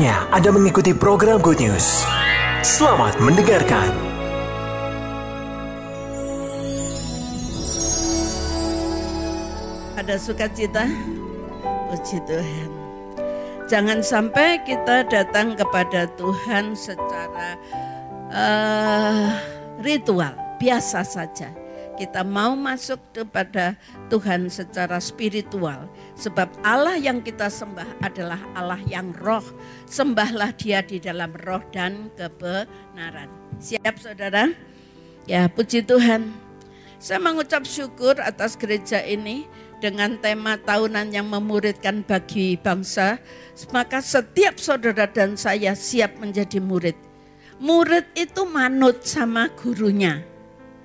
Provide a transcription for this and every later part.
Saatnya Anda mengikuti program Good News. Selamat mendengarkan. Ada sukacita? Puji Tuhan. Jangan sampai kita datang kepada Tuhan secara uh, ritual, biasa saja. Kita mau masuk kepada Tuhan secara spiritual. Sebab Allah yang kita sembah adalah Allah yang roh. Sembahlah dia di dalam roh dan kebenaran. Siap saudara? Ya puji Tuhan. Saya mengucap syukur atas gereja ini dengan tema tahunan yang memuridkan bagi bangsa, maka setiap saudara dan saya siap menjadi murid. Murid itu manut sama gurunya.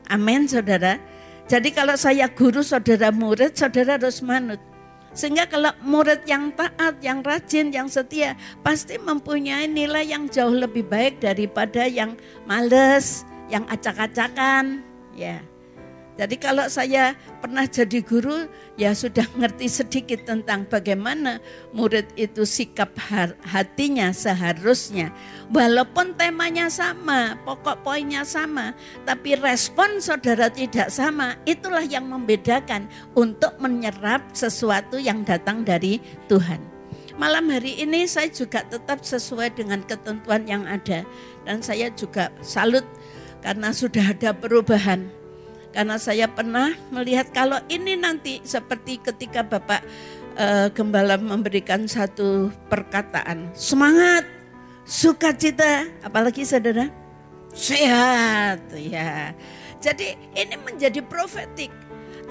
Amin saudara. Jadi kalau saya guru saudara murid, saudara harus manut. Sehingga kalau murid yang taat, yang rajin, yang setia, pasti mempunyai nilai yang jauh lebih baik daripada yang males, yang acak-acakan. Ya. Jadi kalau saya pernah jadi guru, ya sudah ngerti sedikit tentang bagaimana murid itu sikap hatinya seharusnya. Walaupun temanya sama, pokok poinnya sama, tapi respon saudara tidak sama. Itulah yang membedakan untuk menyerap sesuatu yang datang dari Tuhan. Malam hari ini saya juga tetap sesuai dengan ketentuan yang ada. Dan saya juga salut karena sudah ada perubahan karena saya pernah melihat kalau ini nanti seperti ketika Bapak uh, Gembala memberikan satu perkataan. Semangat, sukacita, apalagi saudara? Sehat, ya. Jadi ini menjadi profetik.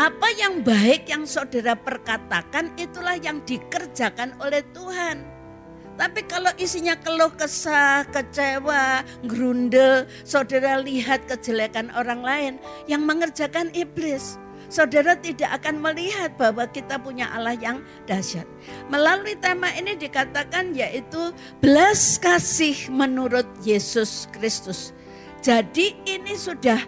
Apa yang baik yang saudara perkatakan itulah yang dikerjakan oleh Tuhan. Tapi kalau isinya keluh kesah, kecewa, gerundel, saudara lihat kejelekan orang lain yang mengerjakan iblis. Saudara tidak akan melihat bahwa kita punya Allah yang dahsyat. Melalui tema ini dikatakan yaitu belas kasih menurut Yesus Kristus. Jadi ini sudah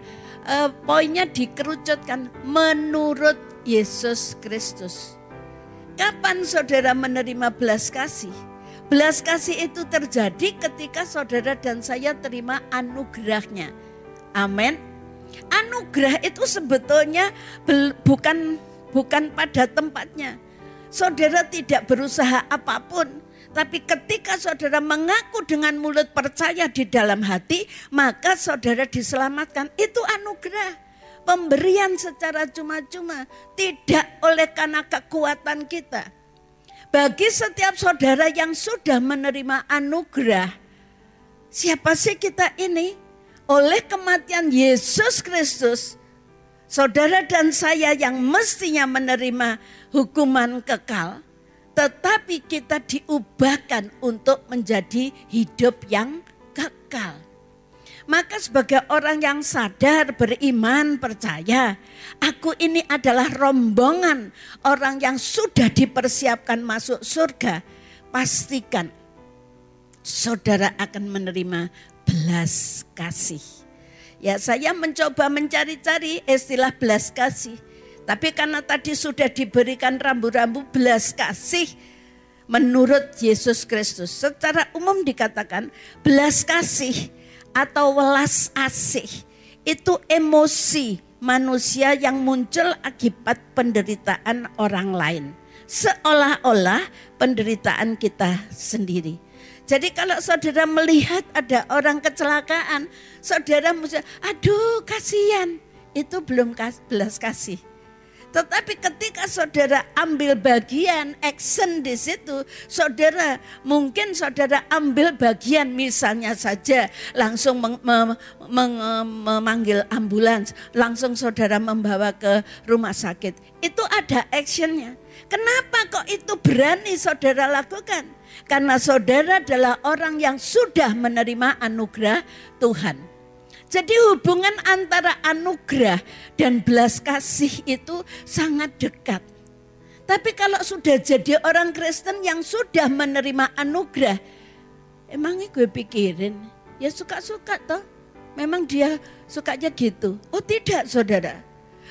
uh, poinnya dikerucutkan menurut Yesus Kristus. Kapan saudara menerima belas kasih? Belas kasih itu terjadi ketika saudara dan saya terima anugerahnya. Amin. Anugerah itu sebetulnya bukan bukan pada tempatnya. Saudara tidak berusaha apa pun, tapi ketika saudara mengaku dengan mulut percaya di dalam hati, maka saudara diselamatkan. Itu anugerah. Pemberian secara cuma-cuma, tidak oleh karena kekuatan kita bagi setiap saudara yang sudah menerima anugerah, siapa sih kita ini? Oleh kematian Yesus Kristus, saudara dan saya yang mestinya menerima hukuman kekal, tetapi kita diubahkan untuk menjadi hidup yang kekal. Maka sebagai orang yang sadar, beriman, percaya, aku ini adalah rombongan orang yang sudah dipersiapkan masuk surga. Pastikan saudara akan menerima belas kasih. Ya saya mencoba mencari-cari istilah belas kasih. Tapi karena tadi sudah diberikan rambu-rambu belas kasih menurut Yesus Kristus. Secara umum dikatakan belas kasih atau welas asih itu emosi manusia yang muncul akibat penderitaan orang lain. Seolah-olah penderitaan kita sendiri. Jadi kalau saudara melihat ada orang kecelakaan, saudara mesti, aduh kasihan. Itu belum belas kasih. Tetapi ketika saudara ambil bagian action di situ, saudara mungkin saudara ambil bagian misalnya saja langsung meng, mem, mem, memanggil ambulans, langsung saudara membawa ke rumah sakit. Itu ada actionnya. Kenapa kok itu berani saudara lakukan? Karena saudara adalah orang yang sudah menerima anugerah Tuhan. Jadi hubungan antara anugerah dan belas kasih itu sangat dekat. Tapi kalau sudah jadi orang Kristen yang sudah menerima anugerah, emangnya gue pikirin, ya suka-suka toh. Memang dia sukanya gitu. Oh tidak saudara.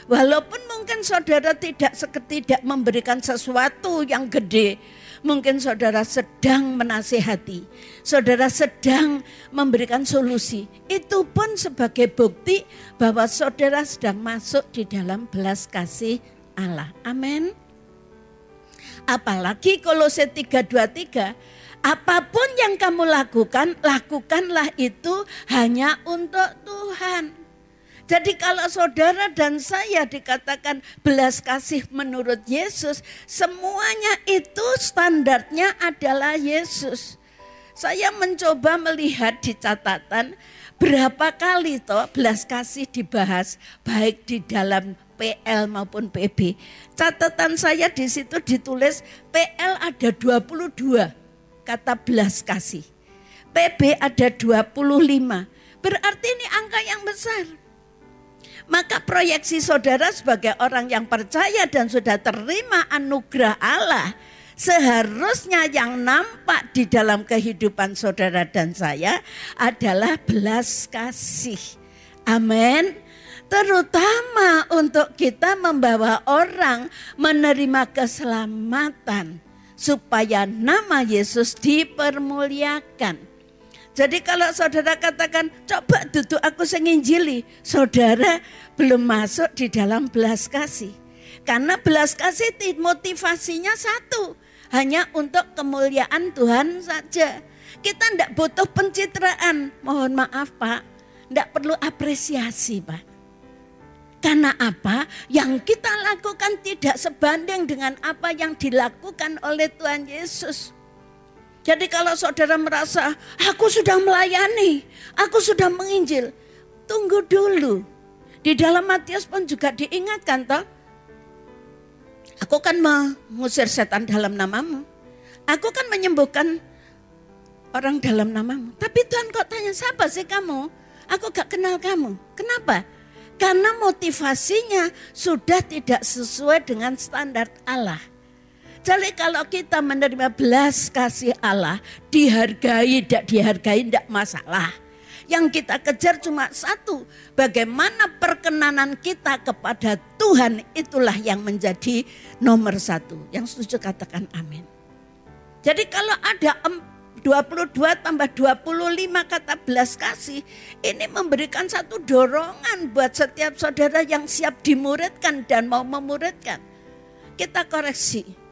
Walaupun mungkin saudara tidak tidak memberikan sesuatu yang gede, mungkin saudara sedang menasehati, saudara sedang memberikan solusi. Itu pun sebagai bukti bahwa saudara sedang masuk di dalam belas kasih Allah. Amin. Apalagi Kolose 323, apa pun yang kamu lakukan, lakukanlah itu hanya untuk Tuhan. Jadi kalau saudara dan saya dikatakan belas kasih menurut Yesus, semuanya itu standarnya adalah Yesus. Saya mencoba melihat di catatan berapa kali toh belas kasih dibahas baik di dalam PL maupun PB. Catatan saya di situ ditulis PL ada 22 kata belas kasih. PB ada 25. Berarti ini angka yang besar. Maka proyeksi saudara sebagai orang yang percaya dan sudah terima anugerah Allah, seharusnya yang nampak di dalam kehidupan saudara dan saya adalah belas kasih. Amin. Terutama untuk kita membawa orang menerima keselamatan supaya nama Yesus dipermuliakan. Jadi kalau saudara katakan, coba duduk aku senginjili. Saudara belum masuk di dalam belas kasih. Karena belas kasih motivasinya satu. Hanya untuk kemuliaan Tuhan saja. Kita tidak butuh pencitraan. Mohon maaf Pak. Tidak perlu apresiasi Pak. Karena apa? Yang kita lakukan tidak sebanding dengan apa yang dilakukan oleh Tuhan Yesus. Jadi kalau saudara merasa, aku sudah melayani, aku sudah menginjil. Tunggu dulu. Di dalam Matius pun juga diingatkan toh. Aku kan mengusir setan dalam namamu. Aku kan menyembuhkan orang dalam namamu. Tapi Tuhan kok tanya, siapa sih kamu? Aku gak kenal kamu. Kenapa? Karena motivasinya sudah tidak sesuai dengan standar Allah. Jadi kalau kita menerima belas kasih Allah, dihargai, tidak dihargai, tidak masalah. Yang kita kejar cuma satu, bagaimana perkenanan kita kepada Tuhan itulah yang menjadi nomor satu. Yang setuju katakan amin. Jadi kalau ada 22 tambah 25 kata belas kasih, ini memberikan satu dorongan buat setiap saudara yang siap dimuridkan dan mau memuridkan. Kita koreksi,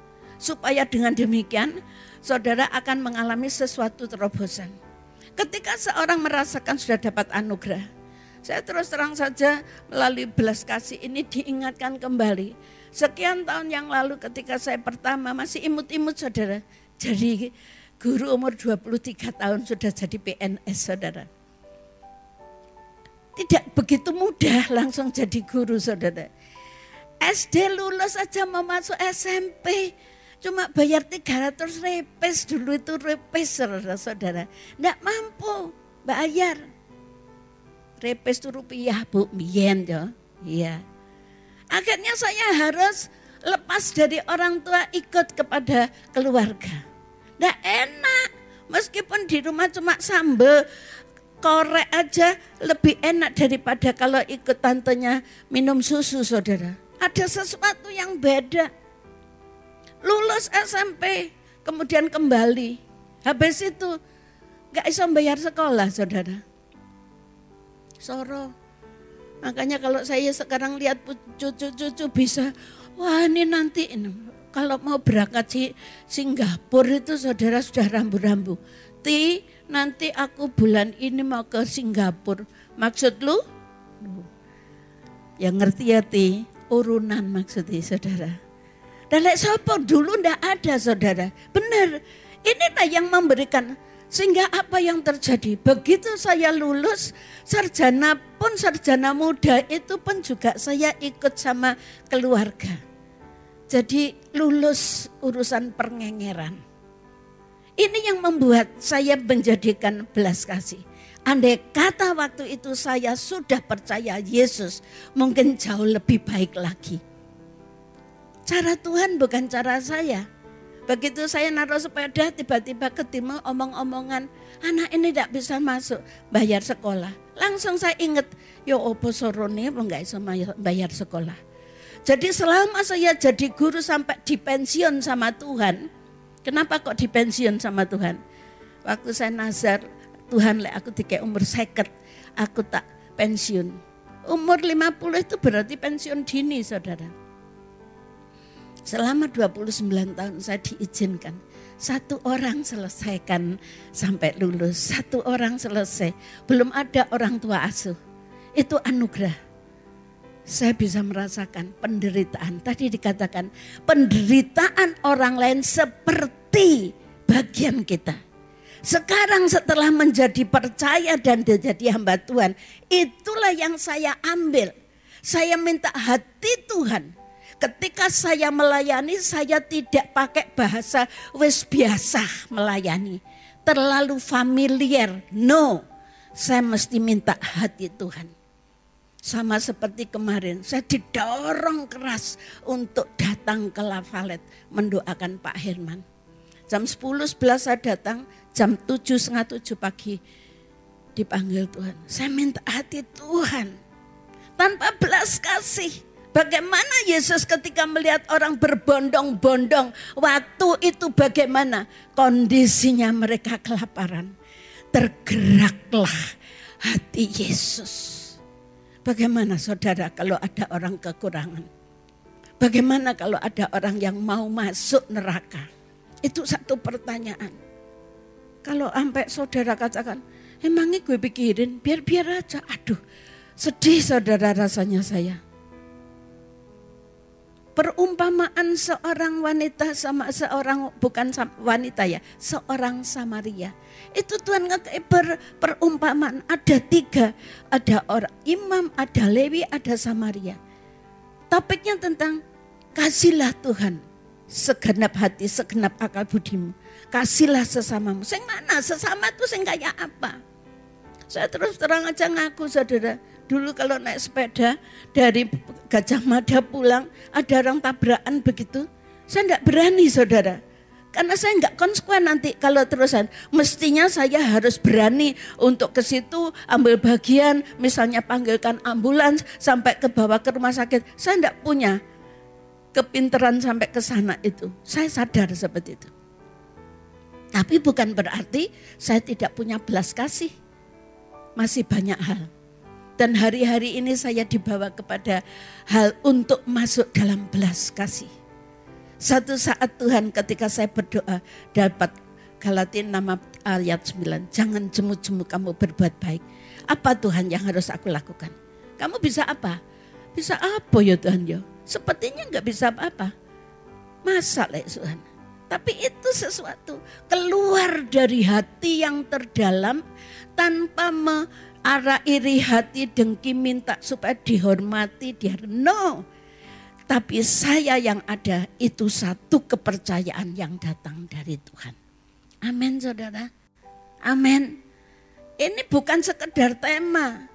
supaya dengan demikian saudara akan mengalami sesuatu terobosan. Ketika seorang merasakan sudah dapat anugerah, saya terus terang saja melalui belas kasih ini diingatkan kembali. Sekian tahun yang lalu ketika saya pertama masih imut-imut saudara. Jadi guru umur 23 tahun sudah jadi PNS saudara. Tidak begitu mudah langsung jadi guru saudara. SD lulus saja mau masuk SMP Cuma bayar 300 repes dulu itu repes saudara-saudara. Tidak mampu bayar. Repes itu rupiah bu, mien ya. Iya. Akhirnya saya harus lepas dari orang tua ikut kepada keluarga. Tidak enak. Meskipun di rumah cuma sambel korek aja lebih enak daripada kalau ikut tantenya minum susu saudara. Ada sesuatu yang beda lulus SMP, kemudian kembali. Habis itu gak bisa bayar sekolah, saudara. Soro. Makanya kalau saya sekarang lihat cucu-cucu bisa, wah ini nanti kalau mau berangkat di Singapura itu saudara sudah rambu-rambu. Ti, nanti aku bulan ini mau ke Singapura. Maksud lu? Yang ngerti ya Ti, urunan maksudnya saudara. Dan lek sopo dulu ndak ada saudara. Benar, inilah yang memberikan sehingga apa yang terjadi? Begitu saya lulus, sarjana pun sarjana muda itu pun juga saya ikut sama keluarga. Jadi lulus urusan pengengeran. Ini yang membuat saya menjadikan belas kasih. Andai kata waktu itu saya sudah percaya Yesus, mungkin jauh lebih baik lagi. Cara Tuhan bukan cara saya. Begitu saya naruh sepeda, tiba-tiba ketemu omong-omongan, anak ini tidak bisa masuk, bayar sekolah. Langsung saya ingat, yo opo sorone enggak bisa bayar sekolah. Jadi selama saya jadi guru sampai di pensiun sama Tuhan, kenapa kok di pensiun sama Tuhan? Waktu saya nazar, Tuhan lek aku dikek umur seket, aku tak pensiun. Umur 50 itu berarti pensiun dini saudara. Selama 29 tahun saya diizinkan. Satu orang selesaikan sampai lulus. Satu orang selesai. Belum ada orang tua asuh. Itu anugerah. Saya bisa merasakan penderitaan. Tadi dikatakan penderitaan orang lain seperti bagian kita. Sekarang setelah menjadi percaya dan menjadi hamba Tuhan. Itulah yang saya ambil. Saya minta hati Tuhan Ketika saya melayani, saya tidak pakai bahasa wes biasa melayani. Terlalu familiar. No, saya mesti minta hati Tuhan. Sama seperti kemarin, saya didorong keras untuk datang ke Lavalet mendoakan Pak Herman. Jam 10 11 saya datang, jam 7 setengah 7 pagi dipanggil Tuhan. Saya minta hati Tuhan tanpa belas kasih Bagaimana Yesus ketika melihat orang berbondong-bondong, waktu itu bagaimana kondisinya mereka kelaparan. Tergeraklah hati Yesus. Bagaimana saudara kalau ada orang kekurangan? Bagaimana kalau ada orang yang mau masuk neraka? Itu satu pertanyaan. Kalau sampai saudara katakan, emangnya gue pikirin, biar-biar aja. Aduh, sedih saudara rasanya saya perumpamaan seorang wanita sama seorang bukan wanita ya, seorang Samaria. Itu Tuhan ber, perumpamaan ada tiga, ada orang imam, ada Lewi, ada Samaria. Topiknya tentang kasihlah Tuhan segenap hati, segenap akal budimu. Kasihlah sesamamu. Sing mana sesama itu sing kayak apa? Saya terus terang aja ngaku saudara Dulu kalau naik sepeda dari Gajah Mada pulang, ada orang tabrakan begitu. Saya enggak berani saudara. Karena saya enggak konsekuen nanti kalau terusan. Mestinya saya harus berani untuk ke situ ambil bagian. Misalnya panggilkan ambulans sampai ke bawah ke rumah sakit. Saya enggak punya kepinteran sampai ke sana itu. Saya sadar seperti itu. Tapi bukan berarti saya tidak punya belas kasih. Masih banyak hal. Dan hari-hari ini saya dibawa kepada hal untuk masuk dalam belas kasih. Satu saat Tuhan ketika saya berdoa dapat Galatin nama ayat 9. Jangan jemu-jemu kamu berbuat baik. Apa Tuhan yang harus aku lakukan? Kamu bisa apa? Bisa apa ya Tuhan ya? Sepertinya nggak bisa apa-apa. Masa lah Tuhan. Tapi itu sesuatu keluar dari hati yang terdalam tanpa me, arah iri hati dengki minta supaya dihormati dia no tapi saya yang ada itu satu kepercayaan yang datang dari Tuhan amin saudara amin ini bukan sekedar tema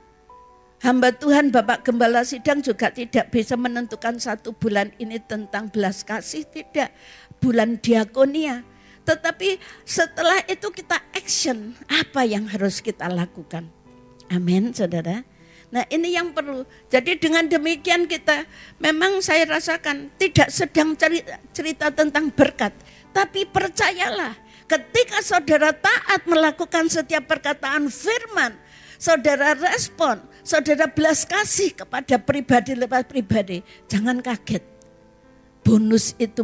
Hamba Tuhan Bapak Gembala Sidang juga tidak bisa menentukan satu bulan ini tentang belas kasih, tidak. Bulan diakonia. Tetapi setelah itu kita action, apa yang harus kita lakukan? Amin, saudara. Nah ini yang perlu. Jadi dengan demikian kita memang saya rasakan tidak sedang cerita, cerita tentang berkat. Tapi percayalah ketika saudara taat melakukan setiap perkataan firman. Saudara respon, saudara belas kasih kepada pribadi lepas pribadi. Jangan kaget. Bonus itu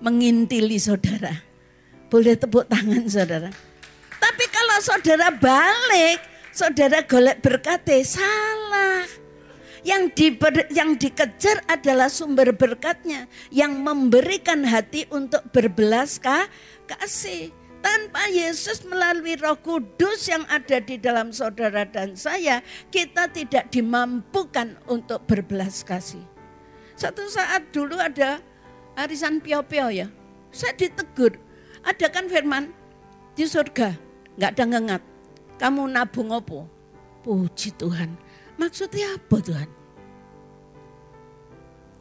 mengintili saudara. Boleh tepuk tangan saudara. Tapi kalau saudara balik, saudara golek berkatnya salah. Yang, di, yang dikejar adalah sumber berkatnya. Yang memberikan hati untuk berbelas kasih. Tanpa Yesus melalui roh kudus yang ada di dalam saudara dan saya, kita tidak dimampukan untuk berbelas kasih. Satu saat dulu ada arisan pio-pio ya. Saya ditegur. Ada kan firman di surga, nggak ada ngengat kamu nabung apa? Puji Tuhan. Maksudnya apa Tuhan?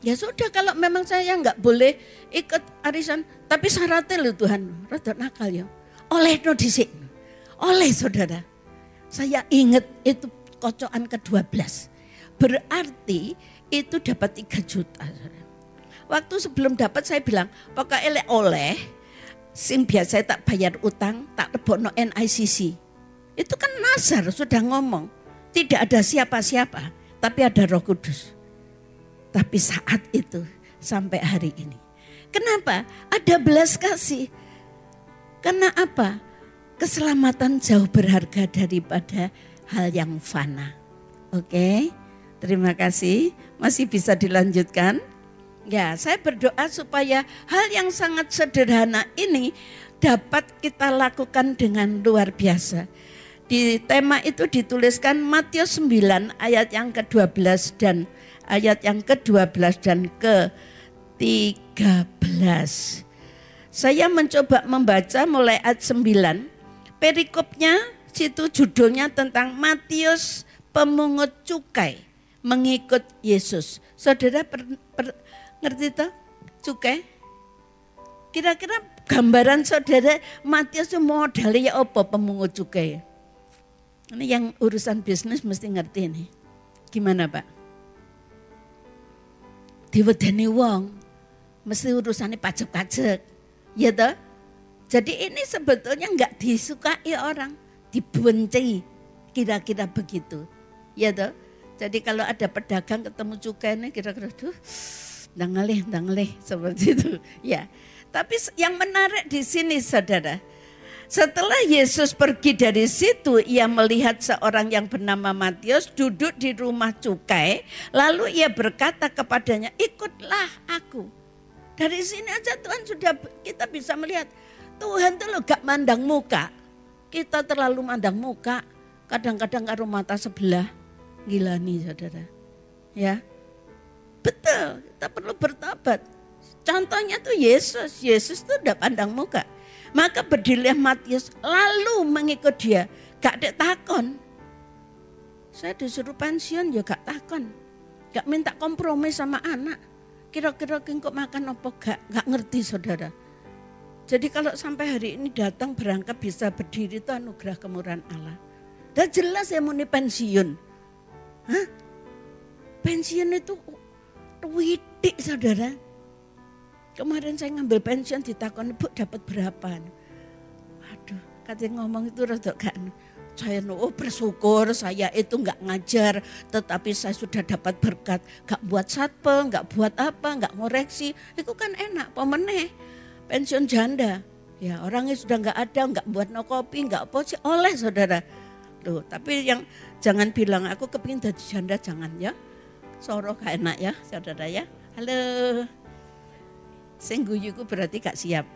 Ya sudah kalau memang saya nggak boleh ikut arisan, tapi syaratnya loh Tuhan, rada nakal ya. Oleh no disik. Oleh saudara. Saya ingat itu kocokan ke-12. Berarti itu dapat 3 juta. Waktu sebelum dapat saya bilang, pokoknya oleh sing biasa tak bayar utang, tak no NICC. Itu kan Nazar sudah ngomong, tidak ada siapa-siapa, tapi ada Roh Kudus. Tapi saat itu sampai hari ini. Kenapa? Ada belas kasih. Karena apa? Keselamatan jauh berharga daripada hal yang fana. Oke, terima kasih. Masih bisa dilanjutkan? Ya, saya berdoa supaya hal yang sangat sederhana ini dapat kita lakukan dengan luar biasa. Di tema itu dituliskan Matius 9 ayat yang ke-12 dan ayat yang ke-12 dan ke-13. Saya mencoba membaca mulai ayat 9. Perikopnya situ judulnya tentang Matius pemungut cukai mengikut Yesus. Saudara per, per, ngerti toh cukai? Kira-kira gambaran saudara Matius itu modalnya apa pemungut cukai? Ini yang urusan bisnis mesti ngerti nih. Gimana Pak? diwedeni wong mesti urusannya pajak-pajak. Ya toh? Jadi ini sebetulnya nggak disukai orang dibenci kira-kira begitu. Ya toh? Jadi kalau ada pedagang ketemu cukainya kira-kira tuh dangalih dangalih seperti itu. Ya tapi yang menarik di sini saudara setelah Yesus pergi dari situ, ia melihat seorang yang bernama Matius duduk di rumah cukai. Lalu ia berkata kepadanya, ikutlah aku. Dari sini aja Tuhan sudah kita bisa melihat. Tuhan tuh lo gak mandang muka. Kita terlalu mandang muka. Kadang-kadang karo mata sebelah. Gila nih saudara. Ya. Betul, kita perlu bertobat. Contohnya tuh Yesus. Yesus tuh udah pandang muka. Maka berdirilah Matius lalu mengikut dia. Gak ada takon. Saya disuruh pensiun ya gak takon. Gak minta kompromi sama anak. Kira-kira kok makan apa gak, gak ngerti saudara. Jadi kalau sampai hari ini datang berangkat bisa berdiri itu anugerah kemurahan Allah. Dan jelas ya mau pensiun. Hah? Pensiun itu widik saudara. Kemarin saya ngambil pensiun ditakon ibu dapat berapa? Waduh, katanya ngomong itu rada kan. Saya oh bersyukur saya itu nggak ngajar, tetapi saya sudah dapat berkat. Gak buat satpel, nggak buat apa, nggak ngoreksi. Itu kan enak, pemeneh. Pensiun janda. Ya orangnya sudah nggak ada, nggak buat no kopi, nggak apa oleh saudara. Loh, tapi yang jangan bilang aku kepingin jadi janda, jangan ya. Soro gak enak ya saudara ya. Halo. Sing guyuku berarti gak siap.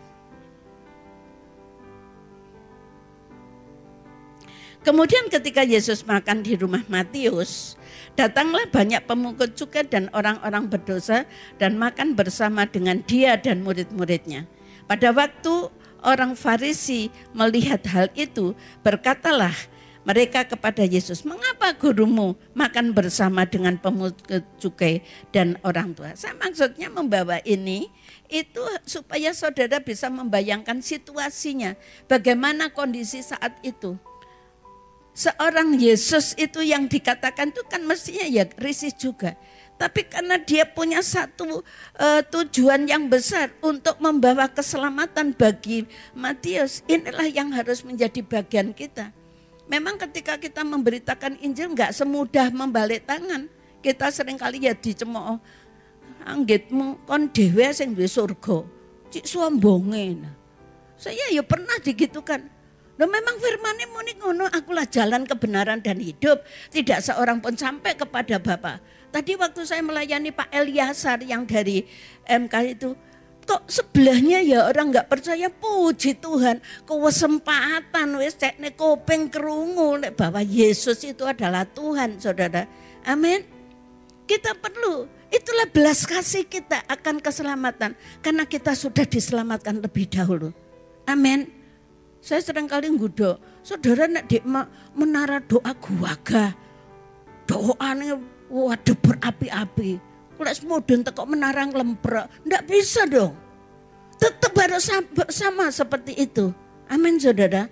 Kemudian ketika Yesus makan di rumah Matius, datanglah banyak pemungut cukai dan orang-orang berdosa dan makan bersama dengan dia dan murid-muridnya. Pada waktu orang Farisi melihat hal itu, berkatalah mereka kepada Yesus, mengapa gurumu makan bersama dengan pemungut cukai dan orang tua? Saya maksudnya membawa ini itu supaya saudara bisa membayangkan situasinya, bagaimana kondisi saat itu. Seorang Yesus itu yang dikatakan itu kan mestinya ya risih juga. Tapi karena dia punya satu uh, tujuan yang besar untuk membawa keselamatan bagi Matius, inilah yang harus menjadi bagian kita. Memang ketika kita memberitakan Injil nggak semudah membalik tangan. Kita sering kali ya dicemooh anggitmu kon dhewe sing duwe surga. Cik sombonge. Saya ya pernah digitukan. Nah memang firman muni ngono, akulah jalan kebenaran dan hidup. Tidak seorang pun sampai kepada Bapak. Tadi waktu saya melayani Pak Eliasar yang dari MK itu, kok sebelahnya ya orang nggak percaya puji Tuhan kewesempatan wis cekne kopeng kerungu bahwa Yesus itu adalah Tuhan saudara amin kita perlu Itulah belas kasih kita akan keselamatan. Karena kita sudah diselamatkan lebih dahulu. Amin. Saya sering kali ngudo. Saudara nak di menara doa guaga. Doanya waduh berapi-api. Kalau semudun teko menarang lemprek, ndak bisa dong. Tetap harus sama seperti itu. Amin saudara.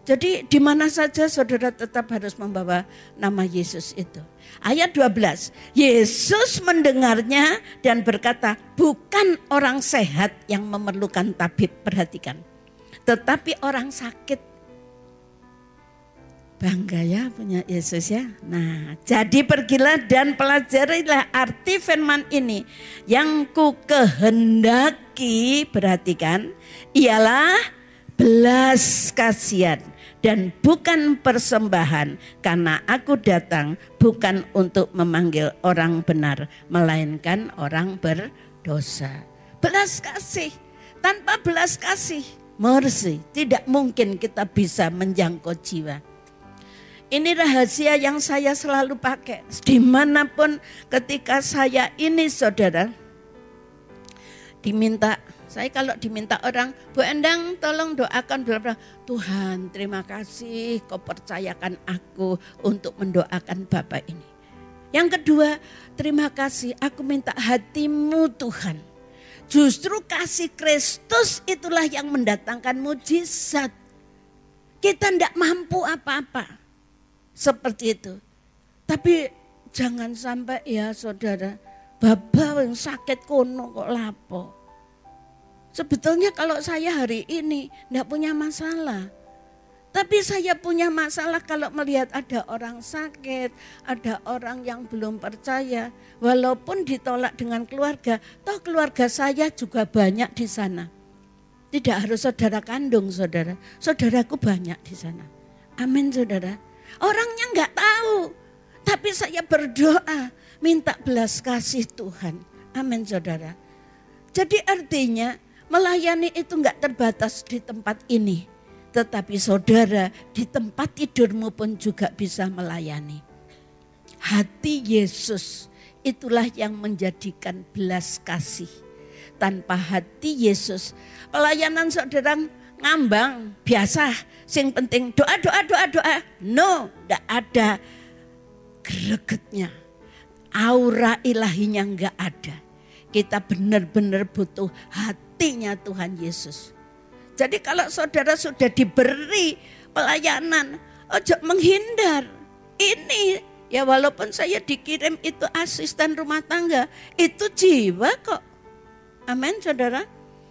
Jadi di mana saja saudara tetap harus membawa nama Yesus itu. Ayat 12. Yesus mendengarnya dan berkata, bukan orang sehat yang memerlukan tabib, perhatikan. Tetapi orang sakit Bangga ya punya Yesus ya. Nah, jadi pergilah dan pelajarilah arti firman ini. Yang ku kehendaki, perhatikan, ialah belas kasihan dan bukan persembahan karena aku datang bukan untuk memanggil orang benar melainkan orang berdosa. Belas kasih tanpa belas kasih mercy tidak mungkin kita bisa menjangkau jiwa. Ini rahasia yang saya selalu pakai. Di mana pun ketika saya ini saudara. Diminta, saya kalau diminta orang, Bu Endang tolong doakan. Tuhan terima kasih kau percayakan aku untuk mendoakan Bapak ini. Yang kedua, terima kasih aku minta hatimu Tuhan. Justru kasih Kristus itulah yang mendatangkan mujizat. Kita tidak mampu apa-apa seperti itu. Tapi jangan sampai ya saudara, baba yang sakit kono kok lapo. Sebetulnya kalau saya hari ini tidak punya masalah. Tapi saya punya masalah kalau melihat ada orang sakit, ada orang yang belum percaya. Walaupun ditolak dengan keluarga, toh keluarga saya juga banyak di sana. Tidak harus saudara kandung saudara, saudaraku banyak di sana. Amin saudara. Orangnya nggak tahu. Tapi saya berdoa minta belas kasih Tuhan. Amin saudara. Jadi artinya melayani itu nggak terbatas di tempat ini. Tetapi saudara di tempat tidurmu pun juga bisa melayani. Hati Yesus itulah yang menjadikan belas kasih. Tanpa hati Yesus, pelayanan saudara ngambang biasa Sing penting doa, doa, doa, doa. No, tidak ada gregetnya. Aura ilahinya nggak ada. Kita benar-benar butuh hatinya Tuhan Yesus. Jadi kalau saudara sudah diberi pelayanan, ojo menghindar. Ini ya walaupun saya dikirim itu asisten rumah tangga, itu jiwa kok. Amin saudara.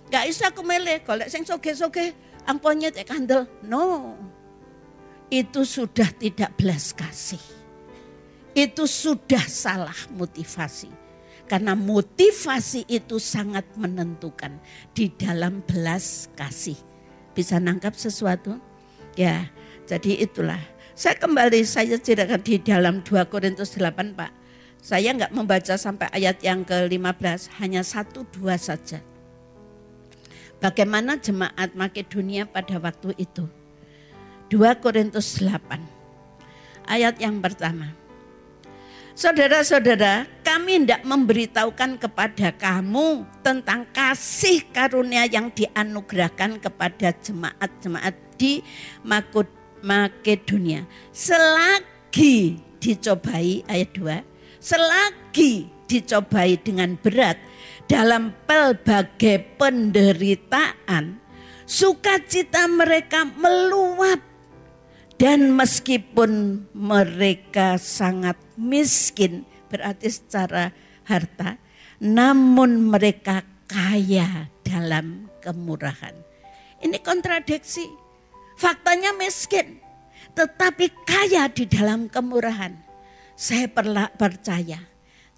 Gak bisa aku meleh, kalau sing soge-soge amponnya cek kandel. No. Itu sudah tidak belas kasih. Itu sudah salah motivasi. Karena motivasi itu sangat menentukan di dalam belas kasih. Bisa nangkap sesuatu? Ya, jadi itulah. Saya kembali, saya ceritakan di dalam 2 Korintus 8 Pak. Saya nggak membaca sampai ayat yang ke-15, hanya satu dua saja. Bagaimana jemaat Makedonia pada waktu itu? 2 Korintus 8 ayat yang pertama. Saudara-saudara, kami tidak memberitahukan kepada kamu tentang kasih karunia yang dianugerahkan kepada jemaat-jemaat di Makedonia. Selagi dicobai, ayat 2, selagi dicobai dengan berat, dalam pelbagai penderitaan, sukacita mereka meluap. Dan meskipun mereka sangat miskin, berarti secara harta, namun mereka kaya dalam kemurahan. Ini kontradiksi. Faktanya miskin, tetapi kaya di dalam kemurahan. Saya percaya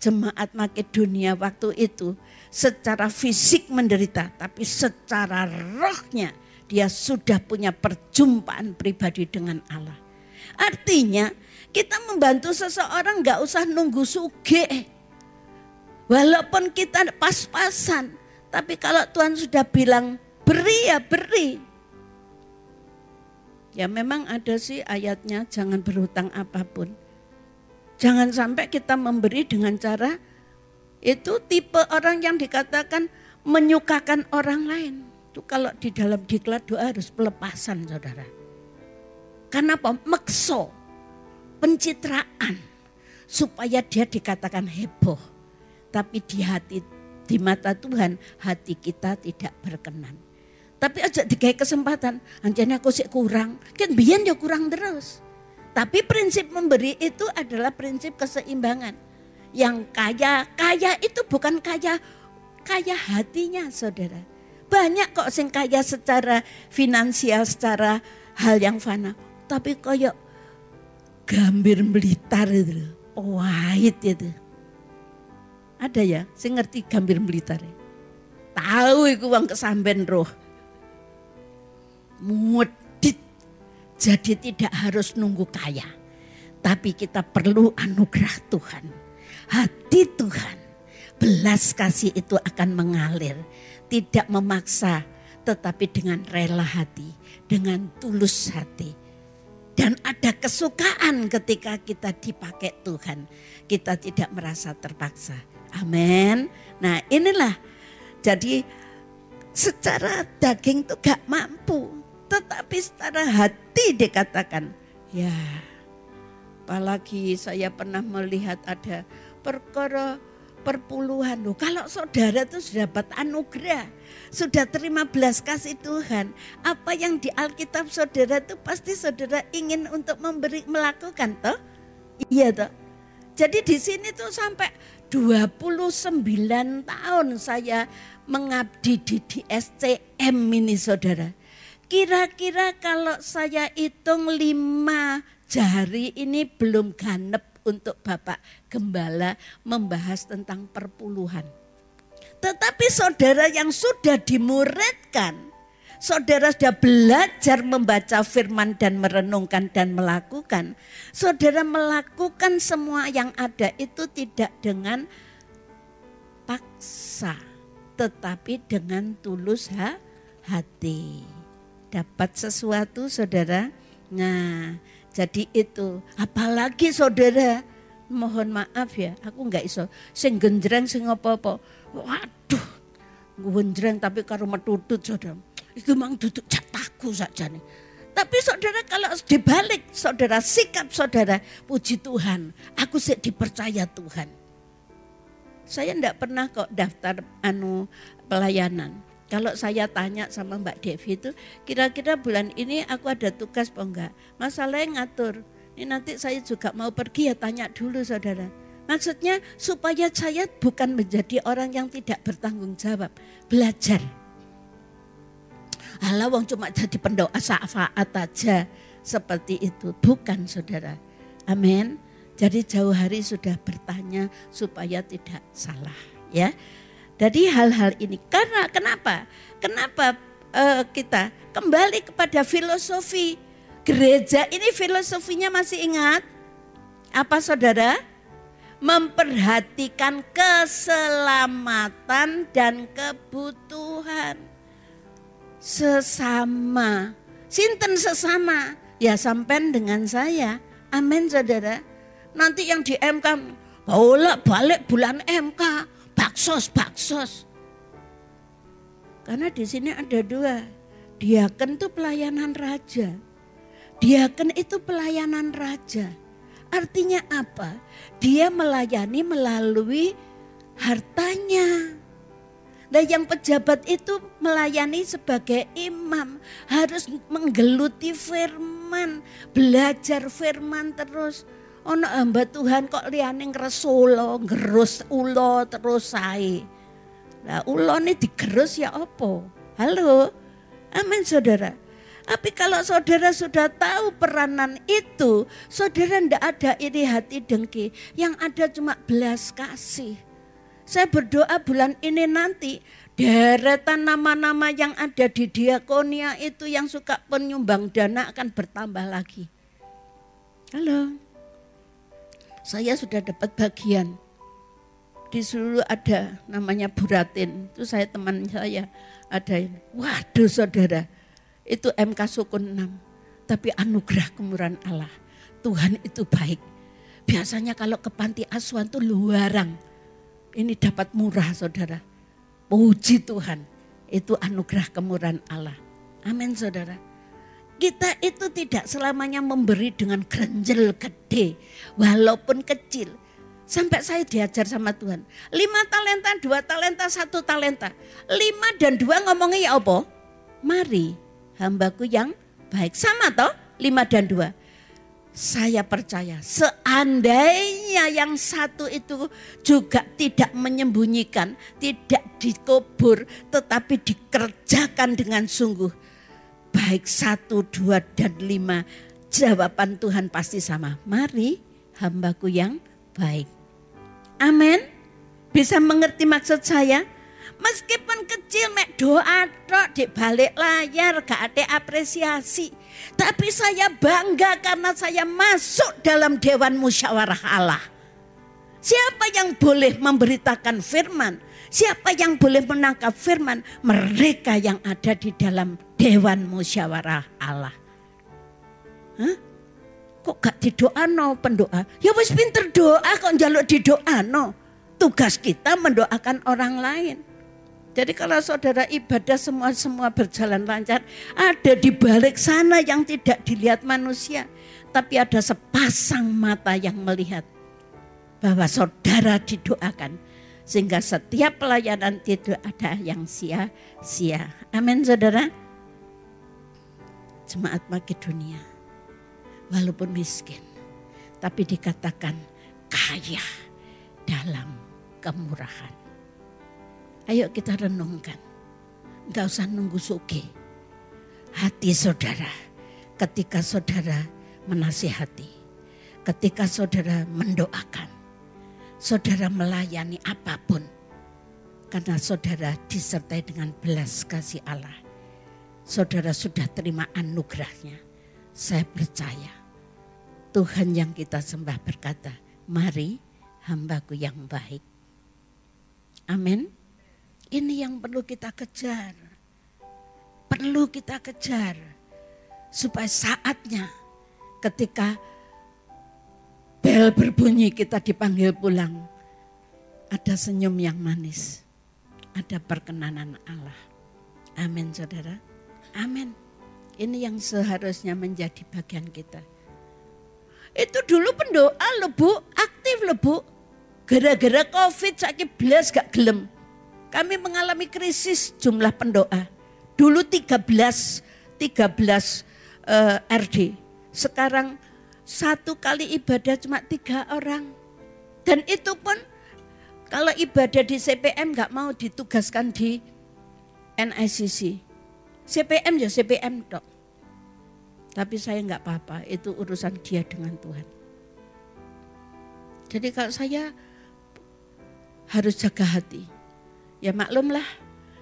jemaat Makedonia waktu itu secara fisik menderita, tapi secara rohnya dia sudah punya perjumpaan pribadi dengan Allah. Artinya kita membantu seseorang nggak usah nunggu suge. Walaupun kita pas-pasan, tapi kalau Tuhan sudah bilang beri ya beri. Ya memang ada sih ayatnya jangan berhutang apa pun. Jangan sampai kita memberi dengan cara itu tipe orang yang dikatakan menyukakan orang lain. Itu kalau di dalam diklat doa harus pelepasan saudara. Karena apa? Mekso, pencitraan. Supaya dia dikatakan heboh. tapi di hati di mata Tuhan hati kita tidak berkenan. Tapi aja dikai kesempatan, anjane aku sih kurang, kan biyen ya kurang terus. Tapi prinsip memberi itu adalah prinsip keseimbangan. Yang kaya, kaya itu bukan kaya kaya hatinya saudara. Banyak kok sing kaya secara finansial, secara hal yang fana. Tapi kayak gambir melitar itu, pahit itu. Ada ya, sing ngerti gambir melitar. Tahu iku uang kesamben roh mudit. Jadi tidak harus nunggu kaya. Tapi kita perlu anugerah Tuhan. Hati Tuhan. Belas kasih itu akan mengalir. Tidak memaksa. Tetapi dengan rela hati. Dengan tulus hati. Dan ada kesukaan ketika kita dipakai Tuhan. Kita tidak merasa terpaksa. Amin. Nah inilah. Jadi secara daging itu gak mampu tetapi secara hati dikatakan, ya apalagi saya pernah melihat ada perkara perpuluhan loh. Kalau saudara itu sudah dapat anugerah, sudah terima belas kasih Tuhan, apa yang di Alkitab saudara itu pasti saudara ingin untuk memberi melakukan toh? Iya toh? Jadi di sini tuh sampai 29 tahun saya mengabdi di, di SCM ini saudara. Kira-kira kalau saya hitung lima jari ini belum ganep untuk Bapak Gembala membahas tentang perpuluhan. Tetapi saudara yang sudah dimuridkan, saudara sudah belajar membaca firman dan merenungkan dan melakukan, saudara melakukan semua yang ada itu tidak dengan paksa, tetapi dengan tulus hati dapat sesuatu saudara. Nah jadi itu apalagi saudara mohon maaf ya aku nggak iso sing genjreng sing apa-apa. Waduh genjreng tapi karo metutut saudara. Itu mang duduk jatahku saja nih. Tapi saudara kalau dibalik saudara sikap saudara puji Tuhan aku sih dipercaya Tuhan. Saya enggak pernah kok daftar anu pelayanan. Kalau saya tanya sama Mbak Devi itu, kira-kira bulan ini aku ada tugas apa enggak? Masalahnya ngatur. Ini nanti saya juga mau pergi ya tanya dulu saudara. Maksudnya supaya saya bukan menjadi orang yang tidak bertanggung jawab. Belajar. Allah wong cuma jadi pendoa syafaat aja seperti itu. Bukan saudara. Amin. Jadi jauh hari sudah bertanya supaya tidak salah ya. Jadi hal-hal ini karena kenapa? Kenapa uh, kita kembali kepada filosofi gereja ini filosofinya masih ingat? Apa saudara? Memperhatikan keselamatan dan kebutuhan sesama. Sinten sesama? Ya sampai dengan saya. Amin saudara. Nanti yang di MK bolak balik bulan MK baksos, baksos. Karena di sini ada dua. Diaken itu pelayanan raja. Diaken itu pelayanan raja. Artinya apa? Dia melayani melalui hartanya. Nah yang pejabat itu melayani sebagai imam. Harus menggeluti firman. Belajar firman terus Ono hamba Tuhan kok liyane ngresulo, ngerus ulo terus sae. Lah ulo ini digerus ya apa? Halo? Amin saudara. Tapi kalau saudara sudah tahu peranan itu, saudara ndak ada iri hati dengki. Yang ada cuma belas kasih. Saya berdoa bulan ini nanti deretan nama-nama yang ada di diakonia itu yang suka penyumbang dana akan bertambah lagi. Halo. Saya sudah dapat bagian. Di seluruh ada namanya Buratin. Itu saya teman saya ada. Waduh saudara, itu MK Sukun 6. Tapi anugerah kemurahan Allah. Tuhan itu baik. Biasanya kalau ke panti asuhan itu luarang. Ini dapat murah saudara. Puji Tuhan. Itu anugerah kemurahan Allah. Amin saudara. Kita itu tidak selamanya memberi dengan kerenjel gede, walaupun kecil. Sampai saya diajar sama Tuhan. Lima talenta, dua talenta, satu talenta. Lima dan dua ngomongnya ya apa? Mari hambaku yang baik. Sama toh lima dan dua. Saya percaya seandainya yang satu itu juga tidak menyembunyikan, tidak dikubur, tetapi dikerjakan dengan sungguh. Baik satu, dua, dan lima, jawaban Tuhan pasti sama. Mari hambaku yang baik. Amin. Bisa mengerti maksud saya? Meskipun kecil mek doa tok di balik layar gak ada apresiasi. Tapi saya bangga karena saya masuk dalam dewan musyawarah Allah. Siapa yang boleh memberitakan firman? Siapa yang boleh menangkap firman? Mereka yang ada di dalam dewan musyawarah Allah. Hah? Kok gak no pendoa? Ya wis pinter doa kok jaluk no. Tugas kita mendoakan orang lain. Jadi kalau saudara ibadah semua-semua berjalan lancar, ada di balik sana yang tidak dilihat manusia. Tapi ada sepasang mata yang melihat bahwa saudara didoakan. Sehingga setiap pelayanan tidak ada yang sia-sia. Amin saudara. Jemaat Makedonia walaupun miskin, tapi dikatakan kaya dalam kemurahan. Ayo kita renungkan, nggak usah nunggu suki. Hati saudara, ketika saudara menasihati, ketika saudara mendoakan, saudara melayani apa pun, karena saudara disertai dengan belas kasih Allah. Saudara sudah terima anugerahnya. Saya percaya Tuhan yang kita sembah berkata, mari hambaku yang baik. Amin. Ini yang perlu kita kejar. Perlu kita kejar. Supaya saatnya ketika bel berbunyi kita dipanggil pulang. Ada senyum yang manis. Ada perkenanan Allah. Amin saudara. Amin. Ini yang seharusnya menjadi bagian kita itu dulu pendoa loh bu, aktif loh bu. Gara-gara covid sakit belas gak gelem. Kami mengalami krisis jumlah pendoa. Dulu 13, 13 uh, RD. Sekarang satu kali ibadah cuma tiga orang. Dan itu pun kalau ibadah di CPM gak mau ditugaskan di NICC. CPM ya CPM dok. Tapi saya nggak apa-apa, itu urusan dia dengan Tuhan. Jadi kalau saya harus jaga hati. Ya maklumlah,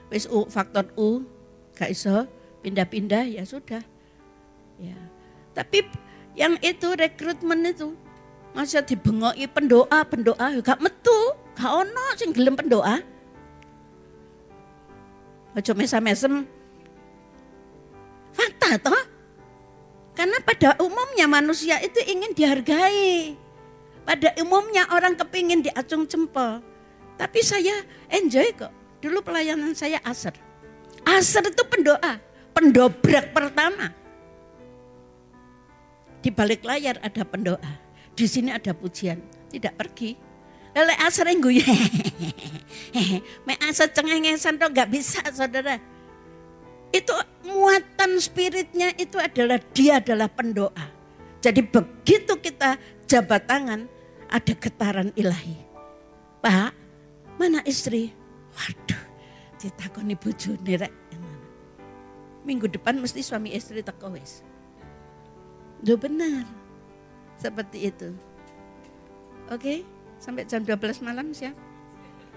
wis U, faktor U, gak iso pindah-pindah ya sudah. Ya. Tapi yang itu rekrutmen itu masa dibengoki pendoa, pendoa ya gak metu, gak ono sing gelem pendoa. Aja mesam-mesem. Fakta toh? Karena pada umumnya manusia itu ingin dihargai. Pada umumnya orang kepingin diacung jempol. Tapi saya enjoy kok. Dulu pelayanan saya aser. Aser itu pendoa. Pendobrak pertama. Di balik layar ada pendoa. Di sini ada pujian. Tidak pergi. Lele aser gue. Me aser cengengesan tuh gak bisa saudara itu muatan spiritnya itu adalah dia adalah pendoa. Jadi begitu kita jabat tangan ada getaran ilahi. Pak, mana istri? Waduh, ditakoni bojone rek. Minggu depan mesti suami istri teko wis. benar. Seperti itu. Oke, sampai jam 12 malam siap?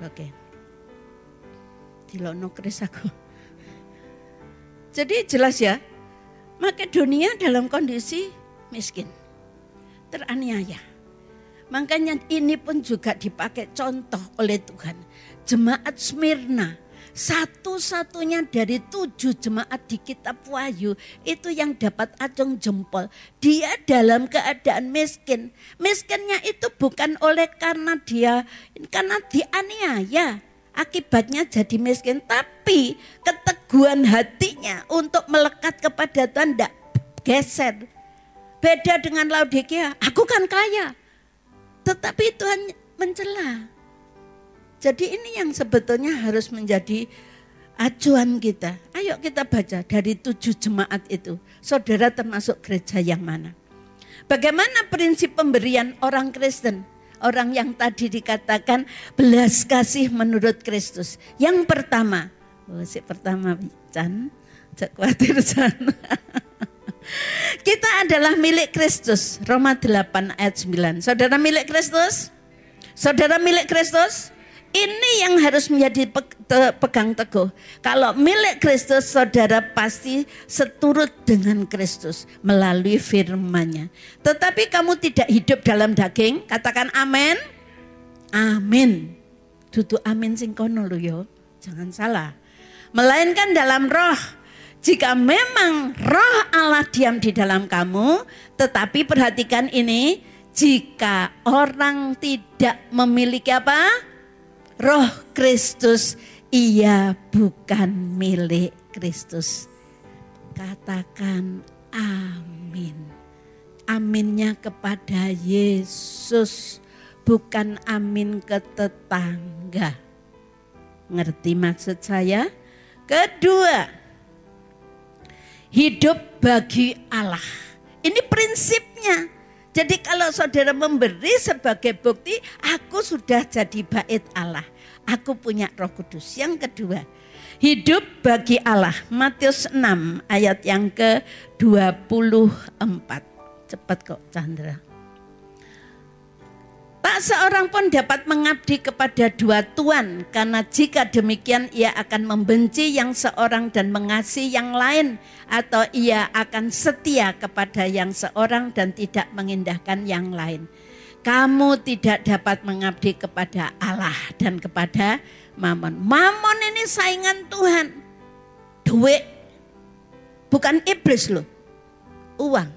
Oke. Dilono kris aku. Jadi jelas ya, Makedonia dalam kondisi miskin, teraniaya. Makanya ini pun juga dipakai contoh oleh Tuhan. Jemaat Smyrna, satu-satunya dari tujuh jemaat di kitab Wahyu itu yang dapat acung jempol. Dia dalam keadaan miskin. Miskinnya itu bukan oleh karena dia, karena dianiaya akibatnya jadi miskin. Tapi keteguhan hatinya untuk melekat kepada Tuhan tidak geser. Beda dengan Laodikia, aku kan kaya. Tetapi Tuhan mencela. Jadi ini yang sebetulnya harus menjadi acuan kita. Ayo kita baca dari tujuh jemaat itu. Saudara termasuk gereja yang mana? Bagaimana prinsip pemberian orang Kristen? Orang yang tadi dikatakan belas kasih menurut Kristus. Yang pertama, oh, si pertama Chan, khawatir Chan. Kita adalah milik Kristus. Roma 8 ayat 9. Saudara milik Kristus? Saudara milik Kristus? Ini yang harus menjadi pegang teguh. Kalau milik Kristus, saudara pasti seturut dengan Kristus melalui firman-Nya. Tetapi kamu tidak hidup dalam daging, katakan amin. Amin. Dudu amin sing kono yo. Jangan salah. Melainkan dalam roh. Jika memang roh Allah diam di dalam kamu, tetapi perhatikan ini, jika orang tidak memiliki apa? roh Kristus, ia bukan milik Kristus. Katakan amin. Aminnya kepada Yesus, bukan amin ke tetangga. Ngerti maksud saya? Kedua, hidup bagi Allah. Ini prinsipnya. Jadi kalau saudara memberi sebagai bukti, aku sudah jadi bait Allah. Aku punya roh kudus. Yang kedua, hidup bagi Allah. Matius 6 ayat yang ke-24. Cepat kok Chandra. Tak seorang pun dapat mengabdi kepada dua tuan, karena jika demikian ia akan membenci yang seorang dan mengasihi yang lain, atau ia akan setia kepada yang seorang dan tidak mengindahkan yang lain kamu tidak dapat mengabdi kepada Allah dan kepada Mamon. Mamon ini saingan Tuhan. Duit. Bukan iblis loh. Uang.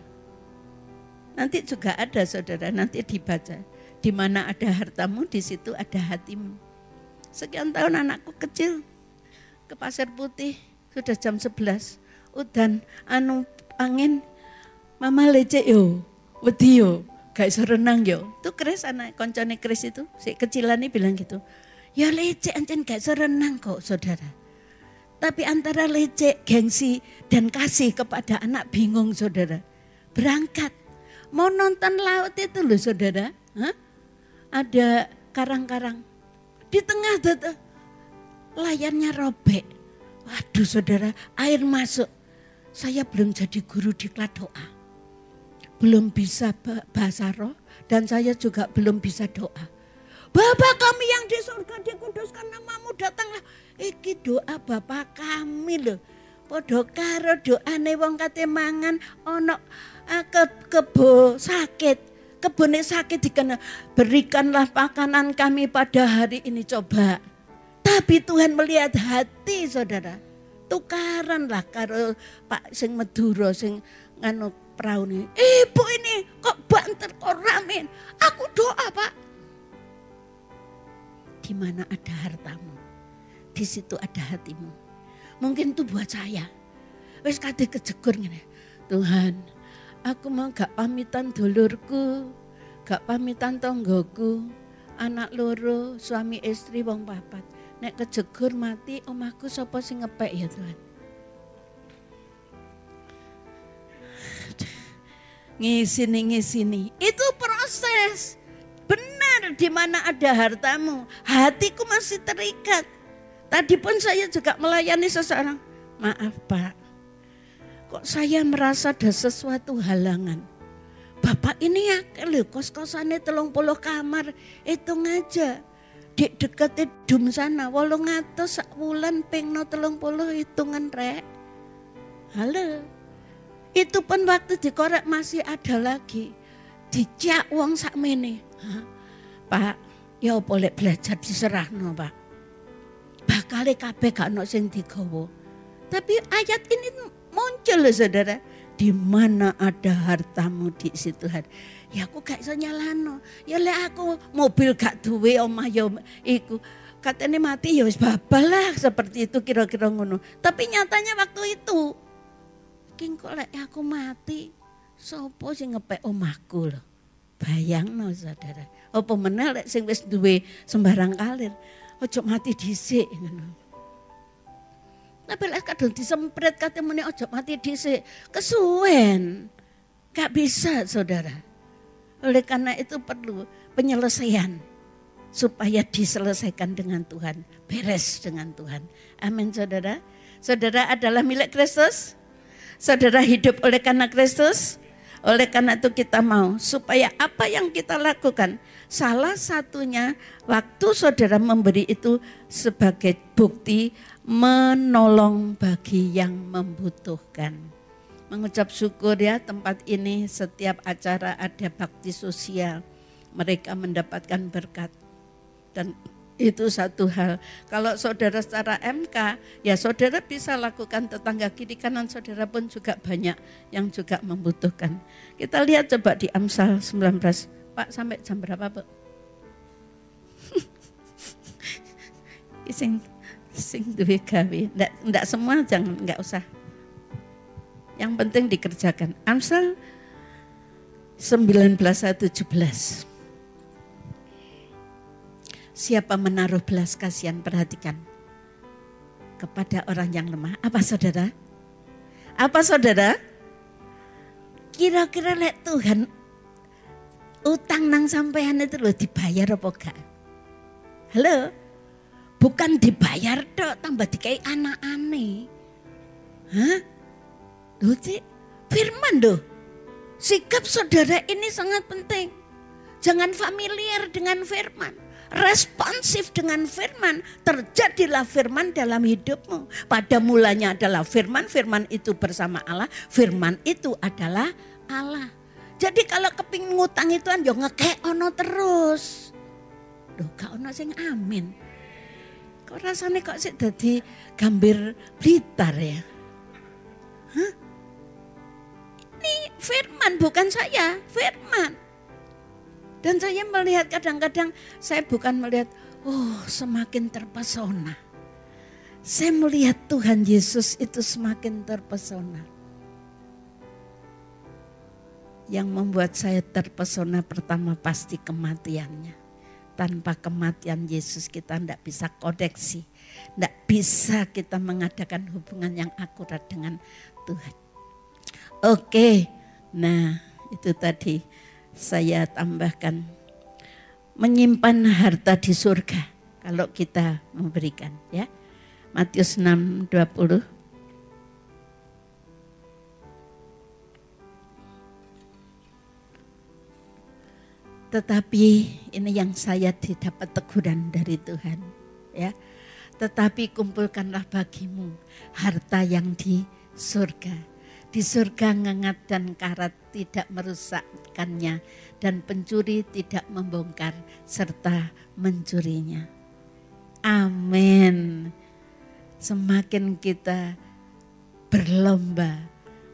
Nanti juga ada saudara, nanti dibaca. Di mana ada hartamu, di situ ada hatimu. Sekian tahun anakku kecil ke Pasir Putih, sudah jam 11. Udan, anu angin, mama lecek yo, wedi yo gak iso renang yo. Tuh Kris anak koncone Kris itu, si kecilan ini bilang gitu. Ya lecek ancen gak iso renang kok saudara. Tapi antara lecek, gengsi, dan kasih kepada anak bingung saudara. Berangkat. Mau nonton laut itu loh saudara. Hah? Ada karang-karang. Di tengah layarnya robek. Waduh saudara, air masuk. Saya belum jadi guru di doa belum bisa bahasa roh dan saya juga belum bisa doa. Bapa kami yang di surga dikuduskan namamu datanglah. Iki doa Bapa kami loh. Podo karo doane wong kate mangan ono ke kebo sakit. Kebune sakit dikenal. Berikanlah makanan kami pada hari ini coba. Tapi Tuhan melihat hati saudara. Tukaran lah karo Pak sing Meduro sing nganu perahu ini. Ibu ini kok banter kok ramen. Aku doa pak. Di mana ada hartamu, di situ ada hatimu. Mungkin itu buat saya. Wes kate kejegur ngene. Tuhan, aku mau gak pamitan dulurku, gak pamitan tonggoku, anak loro, suami istri wong papat. Nek kejegur mati omahku sapa sing ngepek ya Tuhan. ngisini ngisini. Itu proses. Benar di mana ada hartamu, hatiku masih terikat. Tadi pun saya juga melayani seseorang. Maaf Pak, kok saya merasa ada sesuatu halangan. Bapak ini ya kos-kosannya telung puluh kamar, itu aja. Di dekat dum sana, wolong atas sak bulan pengno telung puluh hitungan rek. Halo, itu pun waktu dikorek masih ada lagi. Dicak uang sak mene. Pak, ya boleh belajar diserah no pak. Bakal kabeh gak ono sing digawa. Tapi ayat ini muncul loh saudara. Di mana ada hartamu di situ hari. Ya aku gak bisa nyalano. Ya le aku mobil gak duwe omah ya iku. Katanya mati ya wis babal lah seperti itu kira-kira ngono. Tapi nyatanya waktu itu King kok lek aku mati, sopo sing ngepek omahku lho. Bayangno saudara. Apa meneh lek sing wis duwe sembarang kalir, ojo mati dhisik ngono. Tapi lek kadung disempret kate muni ojo mati dhisik, kesuwen. Gak bisa, Saudara. Oleh karena itu perlu penyelesaian supaya diselesaikan dengan Tuhan, beres dengan Tuhan. Amin Saudara. Saudara adalah milik Kristus. Saudara hidup oleh karena Kristus. Oleh karena itu kita mau supaya apa yang kita lakukan salah satunya waktu saudara memberi itu sebagai bukti menolong bagi yang membutuhkan. Mengucap syukur ya tempat ini setiap acara ada bakti sosial. Mereka mendapatkan berkat dan itu satu hal. Kalau saudara secara MK, ya saudara bisa lakukan tetangga kiri kanan saudara pun juga banyak yang juga membutuhkan. Kita lihat coba di Amsal 19. Pak sampai jam berapa, Pak? sing sing duwe gawe. Ndak, ndak semua jangan nggak usah. Yang penting dikerjakan. Amsal 19 17. Siapa menaruh belas kasihan perhatikan kepada orang yang lemah. Apa saudara? Apa saudara? Kira-kira lek Tuhan utang nang sampean itu loh dibayar apa gak? Halo? Bukan dibayar dok, tambah dikai anak aneh. Hah? Loh, firman doh. Sikap saudara ini sangat penting. Jangan familiar dengan firman responsif dengan firman, terjadilah firman dalam hidupmu. Pada mulanya adalah firman, firman itu bersama Allah, firman itu adalah Allah. Jadi kalau keping ngutang itu yo ngekek ono terus. Loh gak ono sing amin. Kok rasanya kok sih jadi gambir blitar ya? Hah? Ini firman bukan saya, firman. Dan saya melihat kadang-kadang saya bukan melihat, oh semakin terpesona. Saya melihat Tuhan Yesus itu semakin terpesona. Yang membuat saya terpesona pertama pasti kematiannya. Tanpa kematian Yesus kita tidak bisa kodeksi. Tidak bisa kita mengadakan hubungan yang akurat dengan Tuhan. Oke, nah itu tadi saya tambahkan menyimpan harta di surga kalau kita memberikan ya. Matius 6 20 Tetapi ini yang saya didapat teguran dari Tuhan ya. Tetapi kumpulkanlah bagimu harta yang di surga di surga ngengat dan karat tidak merusakkannya dan pencuri tidak membongkar serta mencurinya. Amin. Semakin kita berlomba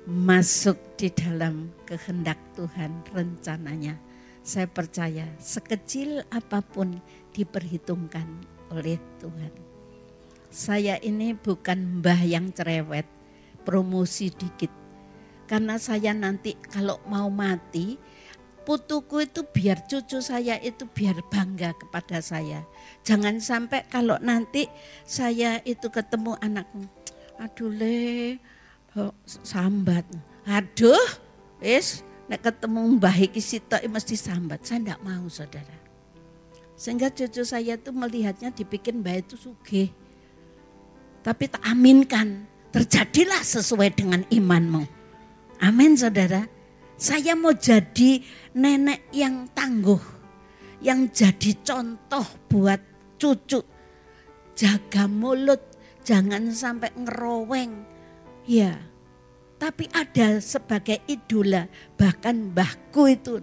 masuk di dalam kehendak Tuhan rencananya. Saya percaya sekecil apa pun diperhitungkan oleh Tuhan. Saya ini bukan mbah yang cerewet, promosi dikit karena saya nanti kalau mau mati, putuku itu biar cucu saya itu biar bangga kepada saya. Jangan sampai kalau nanti saya itu ketemu anakku, aduh le, sambat. Aduh, wis nek ketemu mbah iki sitok mesti sambat. Saya tidak mau saudara. Sehingga cucu saya itu melihatnya dibikin mbah itu sugih. Tapi tak aminkan, terjadilah sesuai dengan imanmu. Amin saudara. Saya mau jadi nenek yang tangguh. Yang jadi contoh buat cucu. Jaga mulut, jangan sampai ngeroweng. Ya, tapi ada sebagai idola. Bahkan mbahku itu.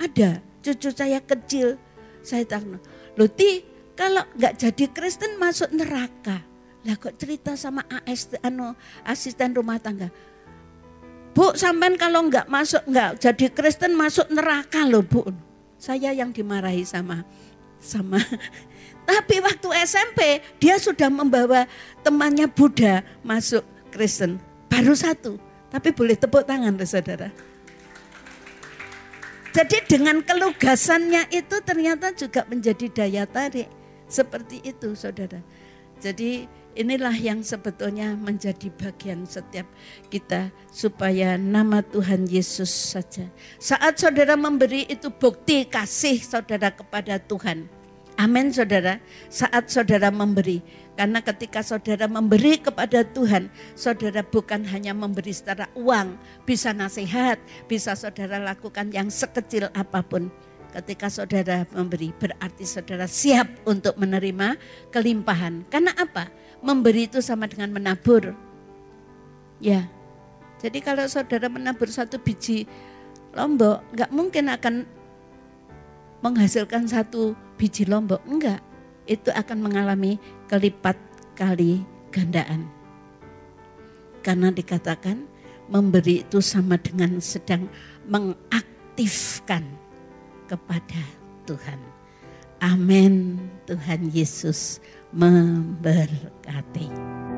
Ada, cucu saya kecil. Saya tahu, Luti kalau nggak jadi Kristen masuk neraka. Lah kok cerita sama AS, anu, asisten rumah tangga Bu, sampean kalau nggak masuk, nggak jadi Kristen masuk neraka loh bu. Saya yang dimarahi sama sama. Tapi waktu SMP dia sudah membawa temannya Buddha masuk Kristen. Baru satu. Tapi boleh tepuk tangan loh saudara. Jadi dengan kelugasannya itu ternyata juga menjadi daya tarik. Seperti itu saudara. Jadi inilah yang sebetulnya menjadi bagian setiap kita supaya nama Tuhan Yesus saja. Saat saudara memberi itu bukti kasih saudara kepada Tuhan. Amin saudara. Saat saudara memberi karena ketika saudara memberi kepada Tuhan, saudara bukan hanya memberi secara uang, bisa nasihat, bisa saudara lakukan yang sekecil apa pun. Ketika saudara memberi, berarti saudara siap untuk menerima kelimpahan. Karena apa? Memberi itu sama dengan menabur. Ya, jadi kalau saudara menabur satu biji lombok, nggak mungkin akan menghasilkan satu biji lombok. Enggak, itu akan mengalami kelipat kali gandaan. Karena dikatakan memberi itu sama dengan sedang mengaktifkan kepada Tuhan. Amin. Tuhan Yesus memberkati.